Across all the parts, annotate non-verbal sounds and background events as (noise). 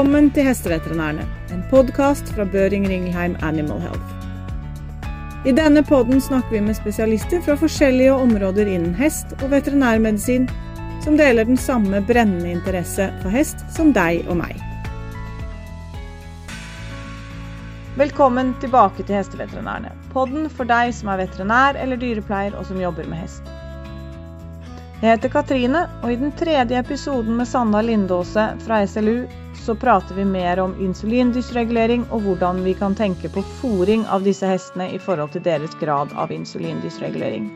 Velkommen til Hesteveterinærene, en podkast fra Børing Ringelheim Animal Health. I denne podden snakker vi med spesialister fra forskjellige områder innen hest og veterinærmedisin, som deler den samme brennende interesse for hest som deg og meg. Velkommen tilbake til Hesteveterinærene, podden for deg som er veterinær eller dyrepleier og som jobber med hest. Jeg heter Katrine, og i den tredje episoden med Sanna Lindåse fra SLU så prater vi mer om insulindysregulering og hvordan vi kan tenke på fòring av disse hestene i forhold til deres grad av insulindysregulering.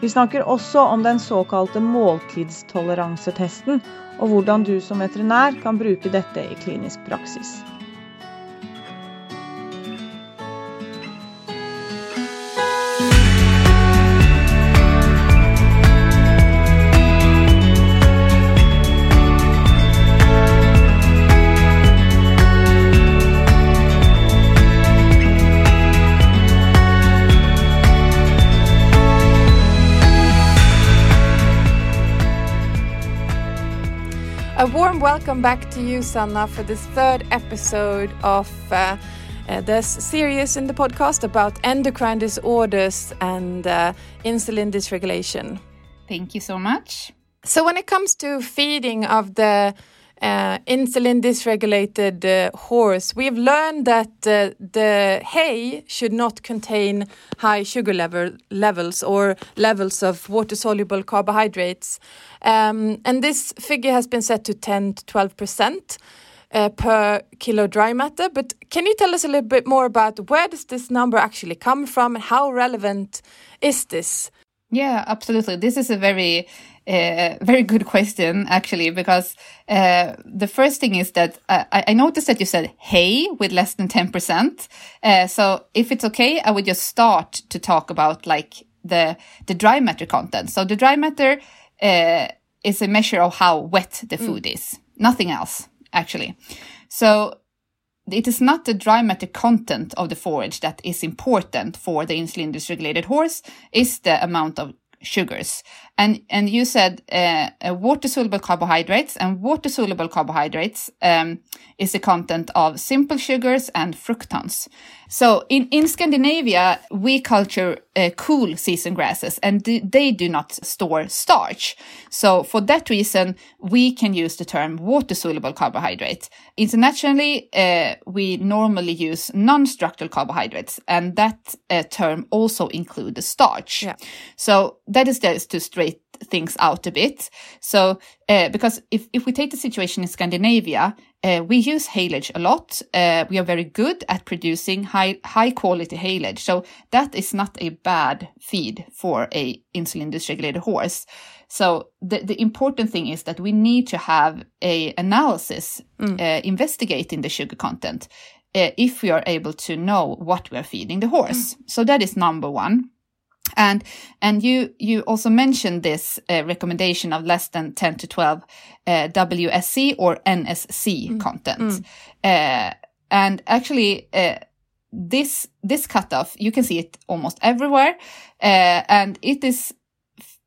Vi snakker også om den såkalte måltidstoleransetesten, og hvordan du som veterinær kan bruke dette i klinisk praksis. Welcome back to you, Sanna, for this third episode of uh, uh, this series in the podcast about endocrine disorders and uh, insulin dysregulation. Thank you so much. So, when it comes to feeding of the uh, insulin dysregulated uh, horse, we've learned that uh, the hay should not contain high sugar level levels or levels of water soluble carbohydrates. Um, and this figure has been set to 10 to 12 percent. Uh, per kilo dry matter, but can you tell us a little bit more about where does this number actually come from and how relevant is this? Yeah, absolutely. This is a very, uh, very good question, actually, because uh, the first thing is that I, I, noticed that you said hay with less than 10%. Uh, so if it's okay, I would just start to talk about like the, the dry matter content. So the dry matter uh, is a measure of how wet the food mm. is, nothing else, actually. So it is not the dry matter content of the forage that is important for the insulin dysregulated horse, is the amount of sugars. And and you said uh, uh, water soluble carbohydrates, and water soluble carbohydrates um, is the content of simple sugars and fructans. So in in Scandinavia, we culture uh, cool season grasses, and they do not store starch. So for that reason, we can use the term water soluble carbohydrate. Internationally, uh, we normally use non-structural carbohydrates, and that uh, term also includes the starch. Yeah. So that is just to straight things out a bit. So, uh, because if, if we take the situation in Scandinavia, uh, we use haylage a lot. Uh, we are very good at producing high, high quality haylage. So that is not a bad feed for a insulin dysregulated horse. So the, the important thing is that we need to have a analysis, mm. Uh, investigating the sugar content. Uh, if we are able to know what we are feeding the horse. Mm. So that is number one. And and you you also mentioned this uh, recommendation of less than 10 to 12 uh, WSC or NSC mm. content. Mm. Uh, and actually uh, this this cutoff you can see it almost everywhere uh, and it is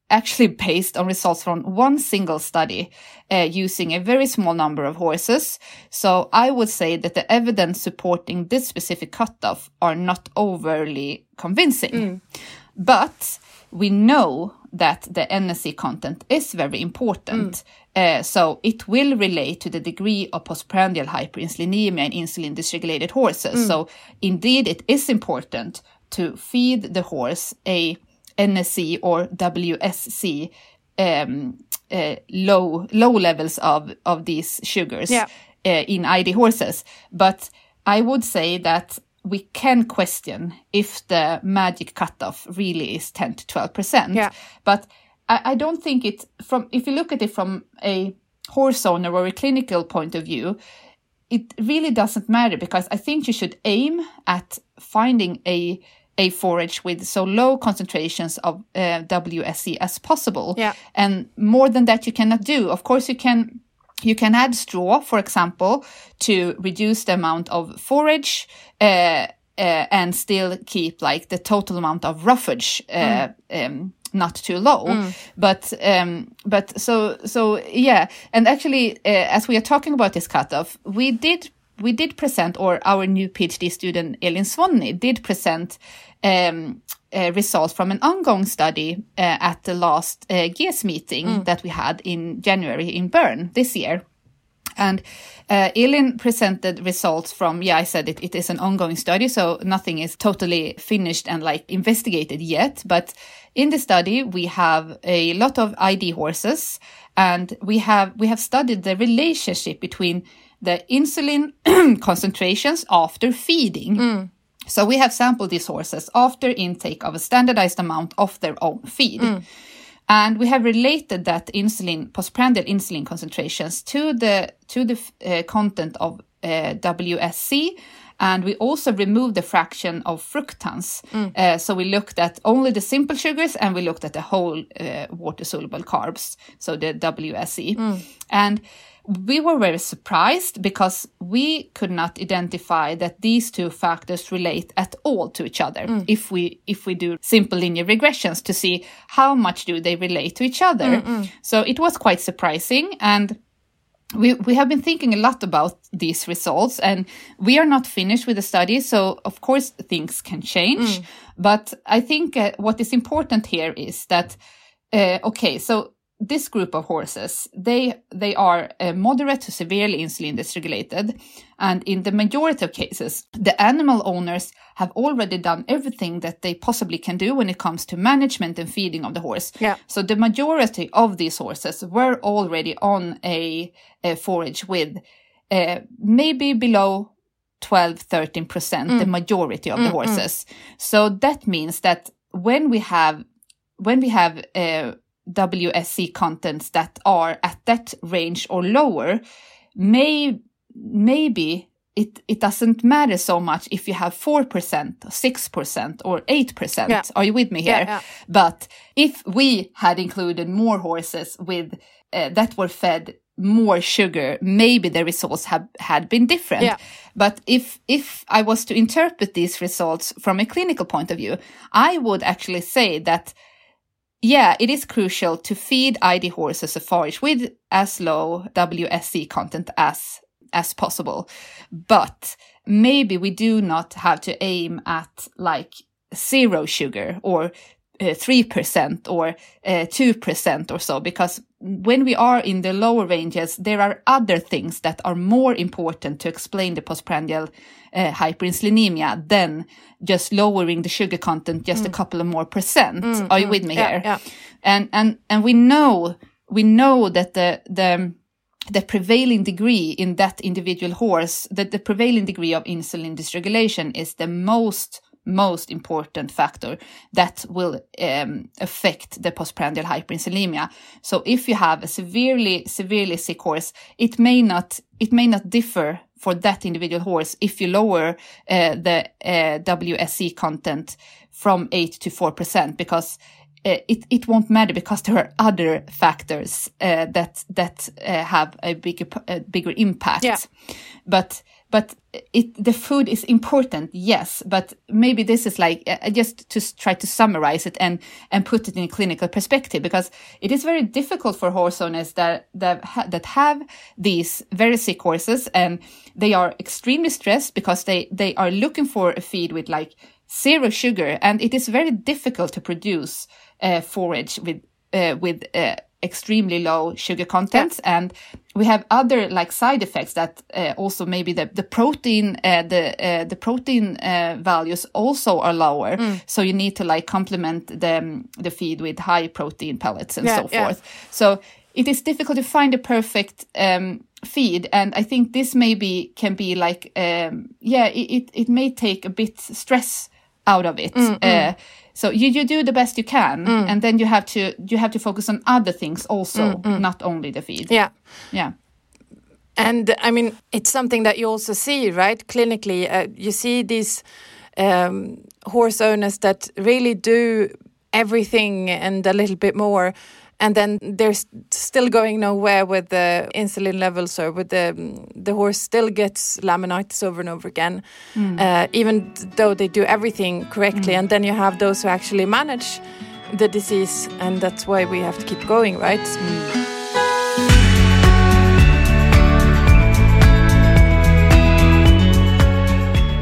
actually (laughs) based on results from one single study uh, using a very small number of horses. So I would say that the evidence supporting this specific cutoff are not overly convincing. Mm. But we know that the NSC content is very important. Mm. Uh, so it will relate to the degree of postprandial hyperinsulinemia in insulin dysregulated horses. Mm. So indeed, it is important to feed the horse a NSC or WSC um, uh, low low levels of of these sugars yeah. uh, in ID horses. But I would say that we can question if the magic cutoff really is 10 to 12 percent. Yeah. But I, I, don't think it from if you look at it from a horse owner or a clinical point of view, it really doesn't matter because I think you should aim at finding a a forage with so low concentrations of uh, WSC as possible. Yeah. And more than that, you cannot do. Of course, you can you can add straw, for example, to reduce the amount of forage uh, uh, and still keep like the total amount of roughage uh, mm. um, not too low. But um, but so so yeah, and actually, uh, as we are talking about this cutoff, we did we did present, or our new PhD student Elin Svonni did present. Um, uh, results from an ongoing study uh, at the last uh, GES meeting that we had in January in Bern this year. And uh, Elin presented results from, yeah, I said it, it is an ongoing study, so nothing is totally finished and like investigated yet. But in the study, we have a lot of ID horses and we have, we have studied the relationship between the insulin (clears throat) concentrations after feeding. So we have sampled these horses after intake of a standardized amount of their own feed. And we have related that insulin, postprandial insulin concentrations to the, to the uh, content of uh, WSC. And we also removed the fraction of fructans. Uh, so we looked at only the simple sugars and we looked at the whole uh, water soluble carbs. So the WSC. And we were very surprised because we could not identify that these two factors relate at all to each other if we if we do simple linear regressions to see how much do they relate to each other so it was quite surprising and we, we have been thinking a lot about these results and we are not finished with the study. So of course things can change. But I think uh, what is important here is that, uh, okay, so this group of horses, they, they are uh, moderate to severely insulin dysregulated. And in the majority of cases, the animal owners have already done everything that they possibly can do when it comes to management and feeding of the horse. Yeah. So the majority of these horses were already on a, a forage with uh, maybe below 12, 13%, the majority of the horses. So that means that when we have, when we have, uh, WSC contents that are at that range or lower, may, maybe it, it doesn't matter so much if you have 4%, 6% or 8%. Yeah. Are you with me here? Yeah, yeah. But if we had included more horses with uh, that were fed more sugar, maybe the results have had been different. But if if I was to interpret these results from a clinical point of view, I would actually say that yeah, it is crucial to feed ID horses a forage with as low WSC content as as possible. But maybe we do not have to aim at like zero sugar or uh, 3% or uh, 2% or so, because when we are in the lower ranges, there are other things that are more important to explain the postprandial uh, hyperinsulinemia than just lowering the sugar content just a couple of more percent. Are you with me Yeah, here? yeah. And, and, and we know, we know that the, the, the prevailing degree in that individual horse, that the prevailing degree of insulin dysregulation is the most most important factor that will um, affect the postprandial hyperinsulinemia. So if you have a severely severely sick horse, it may not it may not differ for that individual horse if you lower uh, the uh, WSC content from eight to four percent because uh, it it won't matter because there are other factors uh, that that uh, have a bigger a bigger impact. Yeah. But but it the food is important, yes. But maybe this is like uh, just to try to summarize it and and put it in clinical perspective because it is very difficult for horse owners that that ha- that have these very sick horses and they are extremely stressed because they they are looking for a feed with like zero sugar and it is very difficult to produce uh, forage with uh, with uh, extremely low sugar contents and we have other like side effects that uh, also maybe the the protein uh, the uh, the protein uh, values also are lower. So you need to like complement the um, the feed with high protein pellets and Yeah, so yeah. forth. So it is difficult to find a perfect um, feed. And i think this maybe can be like um, yeah it, it, it may take a bit stress out of it. Uh, so you, you do the best you can and then you have to you have to focus on other things also not only the feed Yeah. yeah And I mean, it's something that you also see, right? Clinically, uh, you see these um, horse owners that really do everything and a little bit more. And then they're still going nowhere with the insulin levels, or with the the horse still gets laminitis over and over again, hmm. uh, even though they do everything correctly. Hmm. And then you have those who actually manage the disease, and that's why we have to keep going, right? Hmm.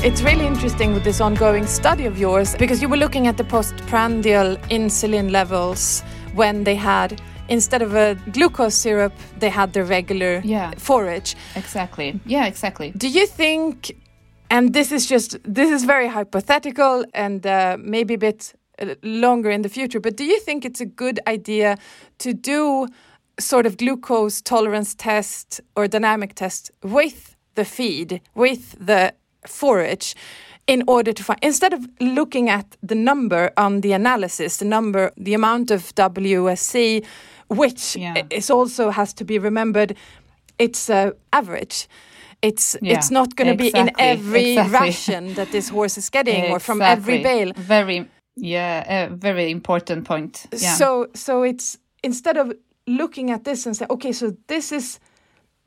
It's really interesting with this ongoing study of yours because you were looking at the postprandial insulin levels when they had instead of a glucose syrup they had the regular Yeah. forage. Exactly. Yeah, exactly. Do you think and this is just this is very hypothetical and uh, maybe a bit uh, longer in the future but do you think it's a good idea to do sort of glucose tolerance test or dynamic test with the feed with the forage in order to find instead of looking at the number on the analysis the number the amount of WSC which Yeah. is also has to be remembered it's uh, average it's Yeah, it's not going to be in every (laughs) exactly. ration that this horse is getting or from every bale Very, yeah, a very important point. Yeah. so so it's instead of looking at this and say okay so this is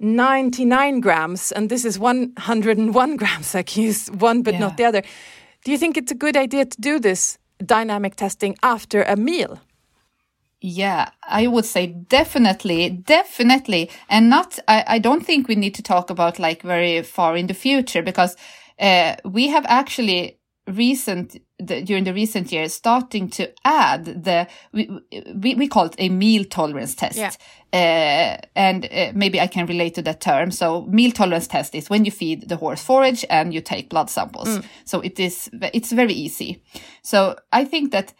99 grams and this is 101 (laughs) grams i can use one but Yeah. not the other do you think it's a good idea to do this dynamic testing after a meal Yeah, I would say definitely, definitely. And not, I, I don't think we need to talk about like very far in the future because uh, we have actually recent, the, during the recent years, starting to add the, we, we, we call it a meal tolerance test. Yeah. Uh, and uh, maybe I can relate to that term. So meal tolerance test is when you feed the horse forage and you take blood samples. So it is, it's very easy. So I think that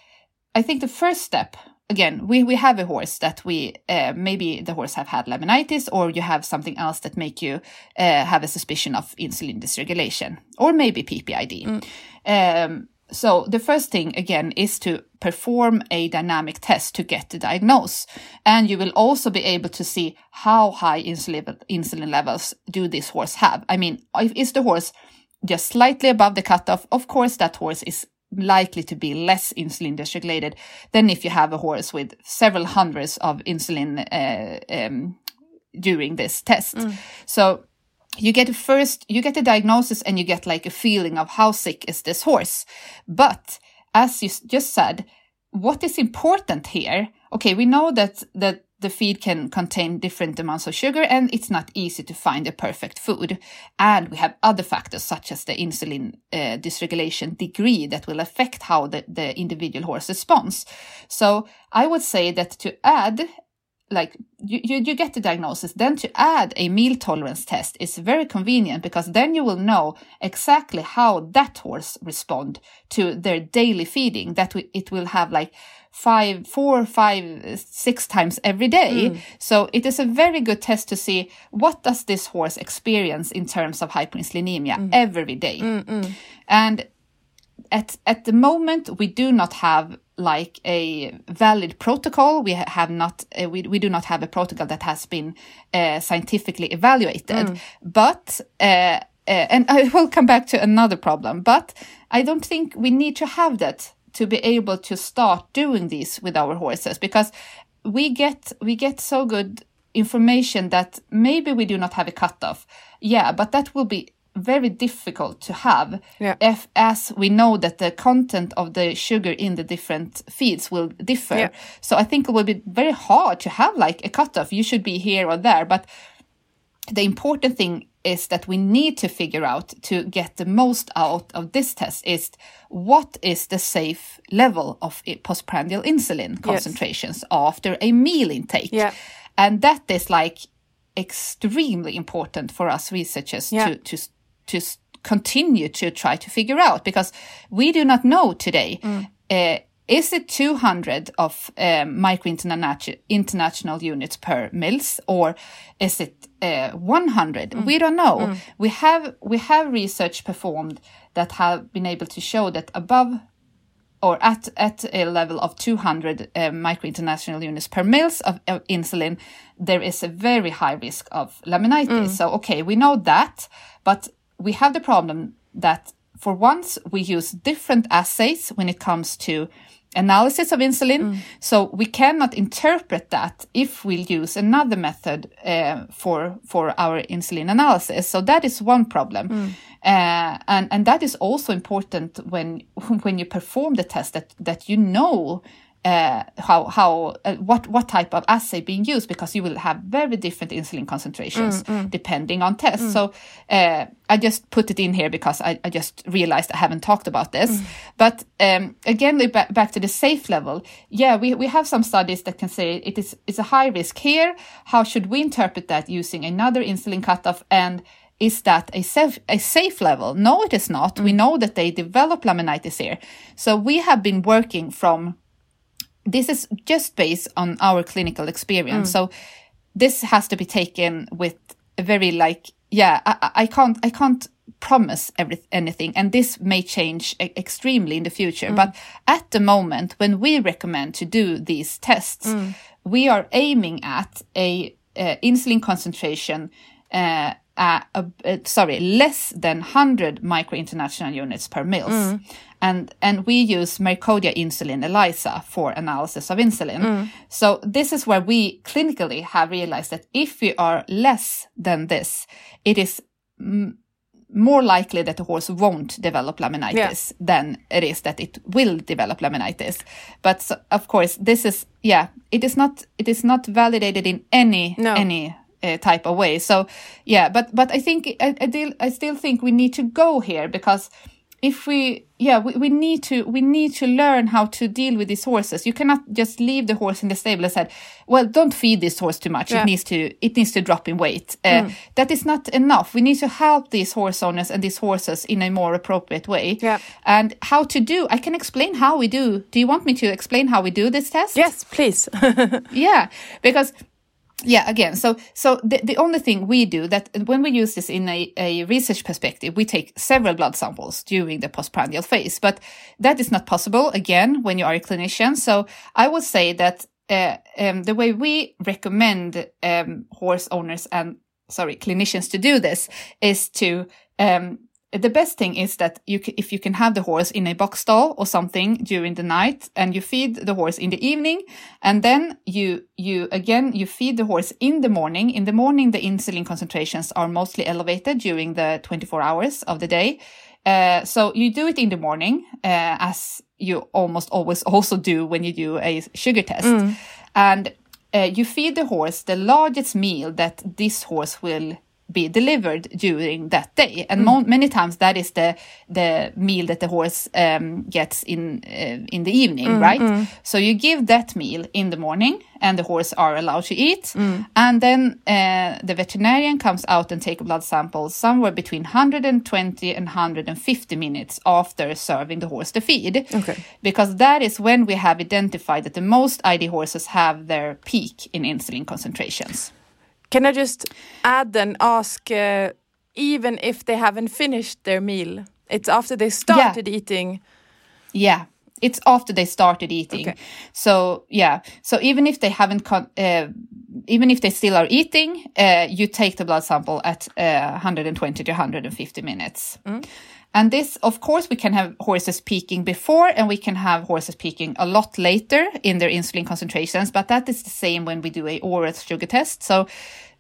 I think the first step again, we, we have a horse that we uh, maybe the horse have had laminitis, or you have something else that make you uh, have a suspicion of insulin dysregulation, or maybe PPID. Um, so the first thing again is to perform a dynamic test to get the diagnosis, and you will also be able to see how high insulin insulin levels do this horse have. I mean, if- is the horse just slightly above the cutoff? Of course, that horse is likely to be less insulin dysregulated than if you have a horse with several hundreds of insulin uh, um, during this test. So you get a first, you get a diagnosis and you get like a feeling of how sick is this horse. But as you just said, what is important here? Okay, we know that that the feed can contain different amounts of sugar and it's not easy to find a perfect food. And we have other factors such as the insulin uh, dysregulation degree that will affect how the, the individual horse responds. So I would say that to add like you, you, you get the diagnosis, then to add a meal tolerance test is very convenient because then you will know exactly how that horse respond to their daily feeding. That we, it will have like five, four, five, six times every day. Mm. So it is a very good test to see what does this horse experience in terms of hyperinsulinemia mm. every day. Mm, and at at the moment we do not have like a valid protocol. We have not uh, we, we do not have a protocol that has been uh, scientifically evaluated. But uh, uh, and i (laughs) will come back to another problem. But i don't think we need to have that to be able to start doing this with our horses because we get we get so good information that maybe we do not have a cutoff. Yeah but that will be very difficult to have Yeah. if as we know that the content of the sugar in the different feeds will differ Yeah. so i think it will be very hard to have like a cutoff you should be here or there but the important thing is that we need to figure out to get the most out of this test is what is the safe level of postprandial insulin concentrations after a meal intake Yeah. and that is like extremely important for us researchers Yeah. to to to continue to try to figure out because we do not know today uh, is it 200 of um, micro international international units per mils or is it uh, 100 we don't know. We have we have research performed that have been able to show that above or at at a level of 200 uh, micro international units per mils of, of insulin, there is a very high risk of laminitis. So okay, we know that, but we have the problem that for once we use different assays when it comes to analysis of insulin. So we cannot interpret that if we use another method uh, for for our insulin analysis. So that is one problem. Uh, and and that is also important when (laughs) when you perform the test that that you know uh, how how uh, what what type of assay being used because you will have very different insulin concentrations depending on tests. So uh, I just put it in here because I, I just realized I haven't talked about this. But um, again, back, back to the safe level. Yeah, we, we have some studies that can say it is it's a high risk here. How should we interpret that using another insulin cutoff and is that a safe, a safe level? No, it is not. We know that they develop laminitis here. So we have been working from this is just based on our clinical experience. So this has to be taken with a very like, yeah, I, I- can't, I can't promise every, anything. And this may change e- extremely in the future. But at the moment, when we recommend to do these tests, we are aiming at a, uh insulin concentration, uh, uh, uh, uh, sorry, less than 100 micro international units per mils. And, and we use Mercodia insulin ELISA for analysis of insulin. So this is where we clinically have realized that if we are less than this, it is mm, more likely that the horse won't develop laminitis than it is that it will develop laminitis. But so, of course, this is yeah, it is not it is not validated in any No. any uh, type of way. So yeah, but but I think I, I, deal, I still think we need to go here because if we yeah we, we need to we need to learn how to deal with these horses. You cannot just leave the horse in the stable and said well don't feed this horse too much. Yeah. it needs to it needs to drop in weight. Uh, that is not enough. We need to help these horse owners and these horses in a more appropriate way. Yeah. and how to do i can explain how we do. Do you want me to explain how we do this test? Yes, please. (laughs) yeah because yeah again so so the, the only thing we do that when we use this in a, a research perspective we take several blood samples during the postprandial phase but that is not possible again when you are a clinician. So i would say that uh, um, the way we recommend um, horse owners and sorry clinicians to do this is to um, the best thing is that you c- if you can have the horse in a box stall or something during the night and you feed the horse in the evening and then you you again you feed the horse in the morning. In the morning the insulin concentrations are mostly elevated during the 24 hours of the day. Uh, so you do it in the morning uh, as you almost always (laughs) also do when you do a sugar test. And uh, you feed the horse the largest meal that this horse will be delivered during that day. And mo- many times that is the the meal that the horse um, gets in uh, in the evening right? so you give that meal in the morning and the horse are allowed to eat. And then uh, the veterinarian comes out and take blood samples somewhere between 120 and 150 minutes after serving the horse the feed. Okay. because that is when we have identified that the most ID horses have their peak in insulin concentrations. Can I just add and ask, uh, even if they haven't finished their meal, it's after they started eating. Yeah, it's after they started eating. Okay. So yeah, so even if they haven't, con- uh, even if they still are eating, uh, you take the blood sample at uh, 120 to 150 minutes. And this, of course, we can have horses peaking before and we can have horses peaking a lot later in their insulin concentrations, but that is the same when we do a oral sugar test. So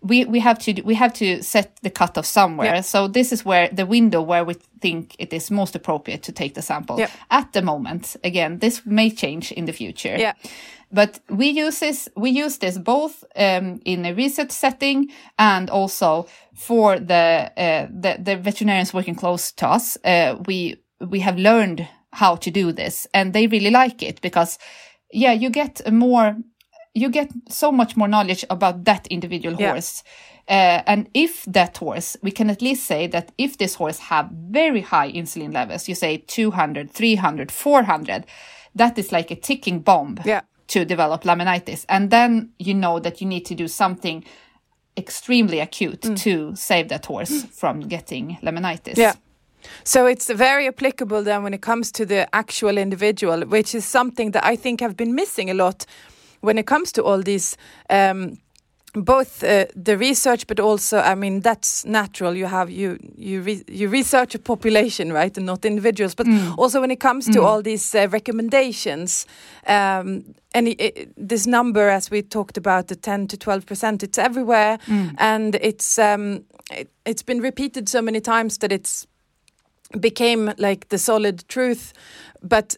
we, we have to, we have to set the cutoff somewhere. Yeah. So this is where the window where we think it is most appropriate to take the sample Yeah. at the moment. Again, this may change in the future. Yeah. But we use this, we use this both um, in a research setting and also for the, uh, the, the veterinarians working close to us. Uh, we, we have learned how to do this and they really like it because, yeah, you get more, you get so much more knowledge about that individual Yeah. horse. Uh, and if that horse, we can at least say that if this horse have very high insulin levels, you say 200, 300, 400, that is like a ticking bomb Yeah. To develop laminitis. And then you know that you need to do something extremely acute to save that horse from getting laminitis. Yeah. So it's very applicable then when it comes to the actual individual, which is something that I think have been missing a lot when it comes to all these. Um, both uh, the research, but also, I mean, that's natural. You have you you re- you research a population, right, and not individuals. But also when it comes to all these uh, recommendations, um, and i i this number, as we talked about, the ten to twelve percent, it's everywhere, and it's um, it, it's been repeated so many times that it's became like the solid truth. But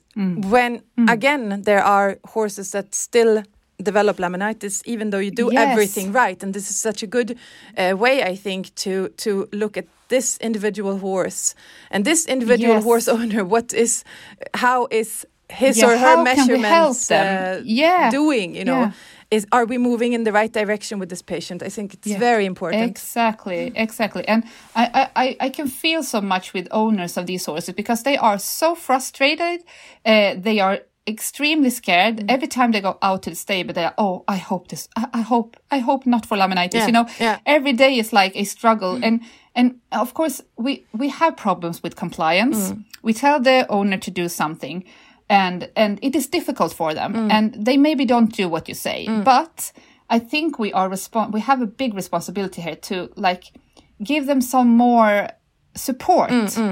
when again there are horses that still develop laminitis, even though you do Yes. everything right, and this is such a good uh, way, I think, to to look at this individual horse and this individual Yes. horse owner. What is, how is his Yeah, or her how can we help measurements uh, Yeah, doing? You know, yeah. is are we moving in the right direction with this patient? I think it's Yeah. very important. Exactly, exactly. And I, I- I, I can feel so much with owners of these horses because they are so frustrated. Uh, they are extremely scared Mm. every time they go out to the stable. They are, oh, I hope this, I, I hope, I hope not for laminitis. Yeah, You know, yeah. every day is like a struggle. And, and of course we, we have problems with compliance. Mm. We tell the owner to do something and, and it is difficult for them Mm. and they maybe don't do what you say, but I think we are respon- we have a big responsibility here to like give them some more support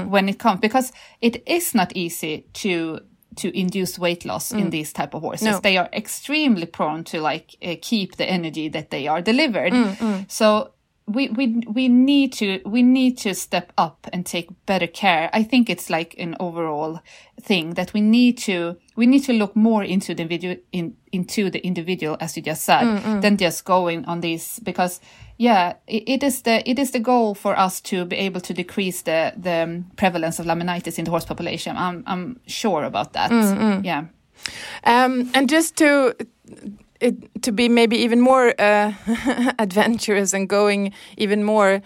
when it comes because it is not easy to to induce weight loss in mm. these type of horses. No. They are extremely prone to like uh, keep the energy that they are delivered. Mm, mm. So we we we need to we need to step up and take better care. I think it's like an overall thing that we need to we need to look more into the individual in into the individual as you just said than just going on this because yeah it, it is the it is the goal for us to be able to decrease the the prevalence of laminitis in the horse population. I'm I'm sure about that. Yeah. Um, and just to it, to be maybe even more uh, (laughs) adventurous and going even more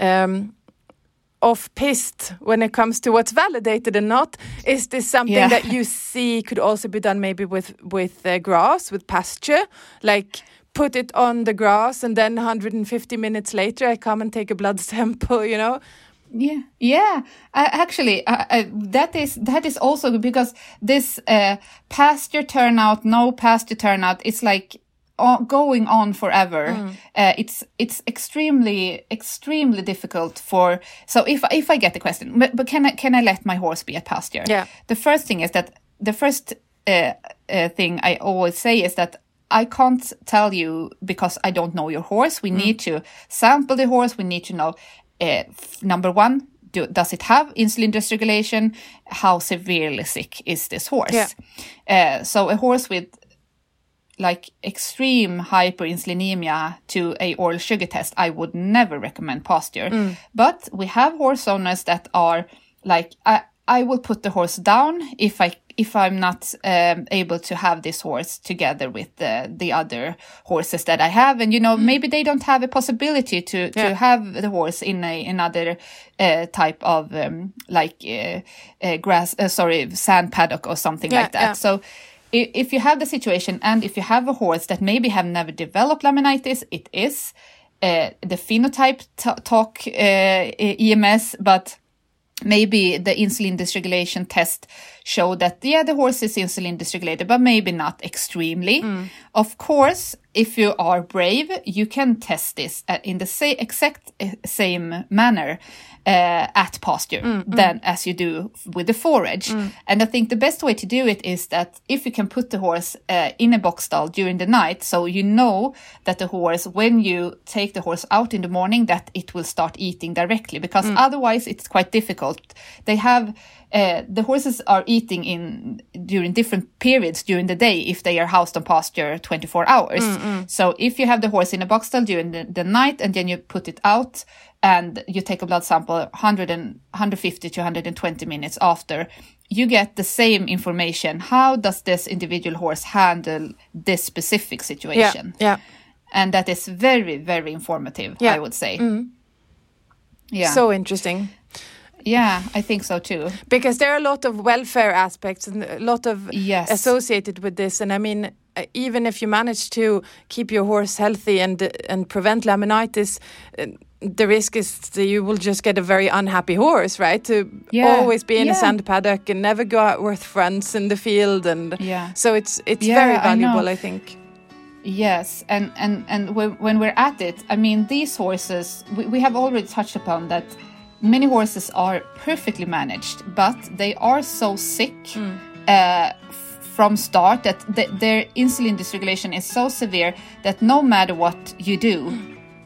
um, off piste when it comes to what's validated and not, is this something Yeah. that you see could also be done maybe with with uh, grass with pasture, like? Put it on the grass, and then 150 minutes later, I come and take a blood (laughs) sample. You know, Yeah, yeah. I, actually, I, I, that is that is also because this uh, pasture turnout, no pasture turnout, it's like o- going on forever. Uh, it's it's extremely extremely difficult for. So if if I get the question, but, but can I can I let my horse be at pasture? Yeah. The first thing is that the first uh, uh, thing I always say is that I can't tell you because I don't know your horse. We need to sample the horse. We need to know uh, number one, do, does it have insulin dysregulation? How severely sick is this horse? Yeah. Uh, so a horse with like extreme hyperinsulinemia to a oral sugar test, I would never recommend pasture. But we have horse owners that are like, I, I will put the horse down if I if I'm not um, able to have this horse together with the the other horses that I have, and you know maybe they don't have a possibility to to have the horse in a another uh, type of um, like uh, uh, grass, uh, sorry, sand paddock or something Yeah, like that. yeah. So i- if you have the situation and if you have a horse that maybe have never developed laminitis, it is uh, the phenotype talk uh, EMS, but maybe the insulin dysregulation test showed that yeah the horse is insulin dysregulated but maybe not extremely. Of course if you are brave you can test this in the sa- exact uh, same manner uh, at pasture than as you do with the forage. And i think the best way to do it is that if you can put the horse uh, in a box stall during the night so you know that the horse when you take the horse out in the morning that it will start eating directly because otherwise it's quite difficult. They have uh, the horses are eating in during different periods during the day if they are housed on pasture 24 hours mm, mm. so if you have the horse in a box stall during the, the night and then you put it out and you take a blood sample 100 and 150 to 120 minutes after you get the same information how does this individual horse handle this specific situation yeah. yeah. and that is very very informative Yeah. i would say mm. yeah So interesting. Yeah i think so too because there are a lot of welfare aspects and a lot of Yes. associated with this and i mean uh, even if you manage to keep your horse healthy and and prevent laminitis uh, the risk is that you will just get a very unhappy horse right to Yeah. always be in a sand paddock and never go out with friends in the field and Yeah. so it's it's Yeah, very I valuable I, think Yes, and and and when, when we're at it, I mean, these horses we, we have already touched upon that many horses are perfectly managed, but they are so sick uh, from start that th- their insulin dysregulation is so severe that no matter what you do,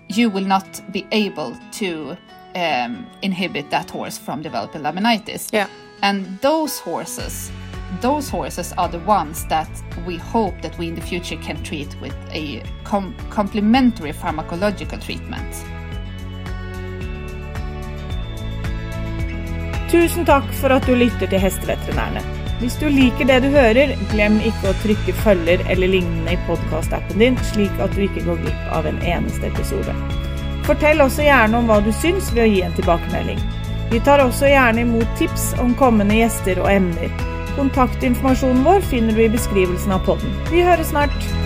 you will not be able to um, inhibit that horse from developing laminitis. Yeah. And those horses, those horses are the ones that we hope that we in the future can treat with a com complementary pharmacological treatment. Tusen takk for at du lytter til Hesteveterinærene. Hvis du liker det du hører, glem ikke å trykke følger eller lignende i podkastappen din, slik at du ikke går glipp av en eneste episode. Fortell også gjerne om hva du syns ved å gi en tilbakemelding. Vi tar også gjerne imot tips om kommende gjester og emner. Kontaktinformasjonen vår finner du i beskrivelsen av podden. Vi høres snart!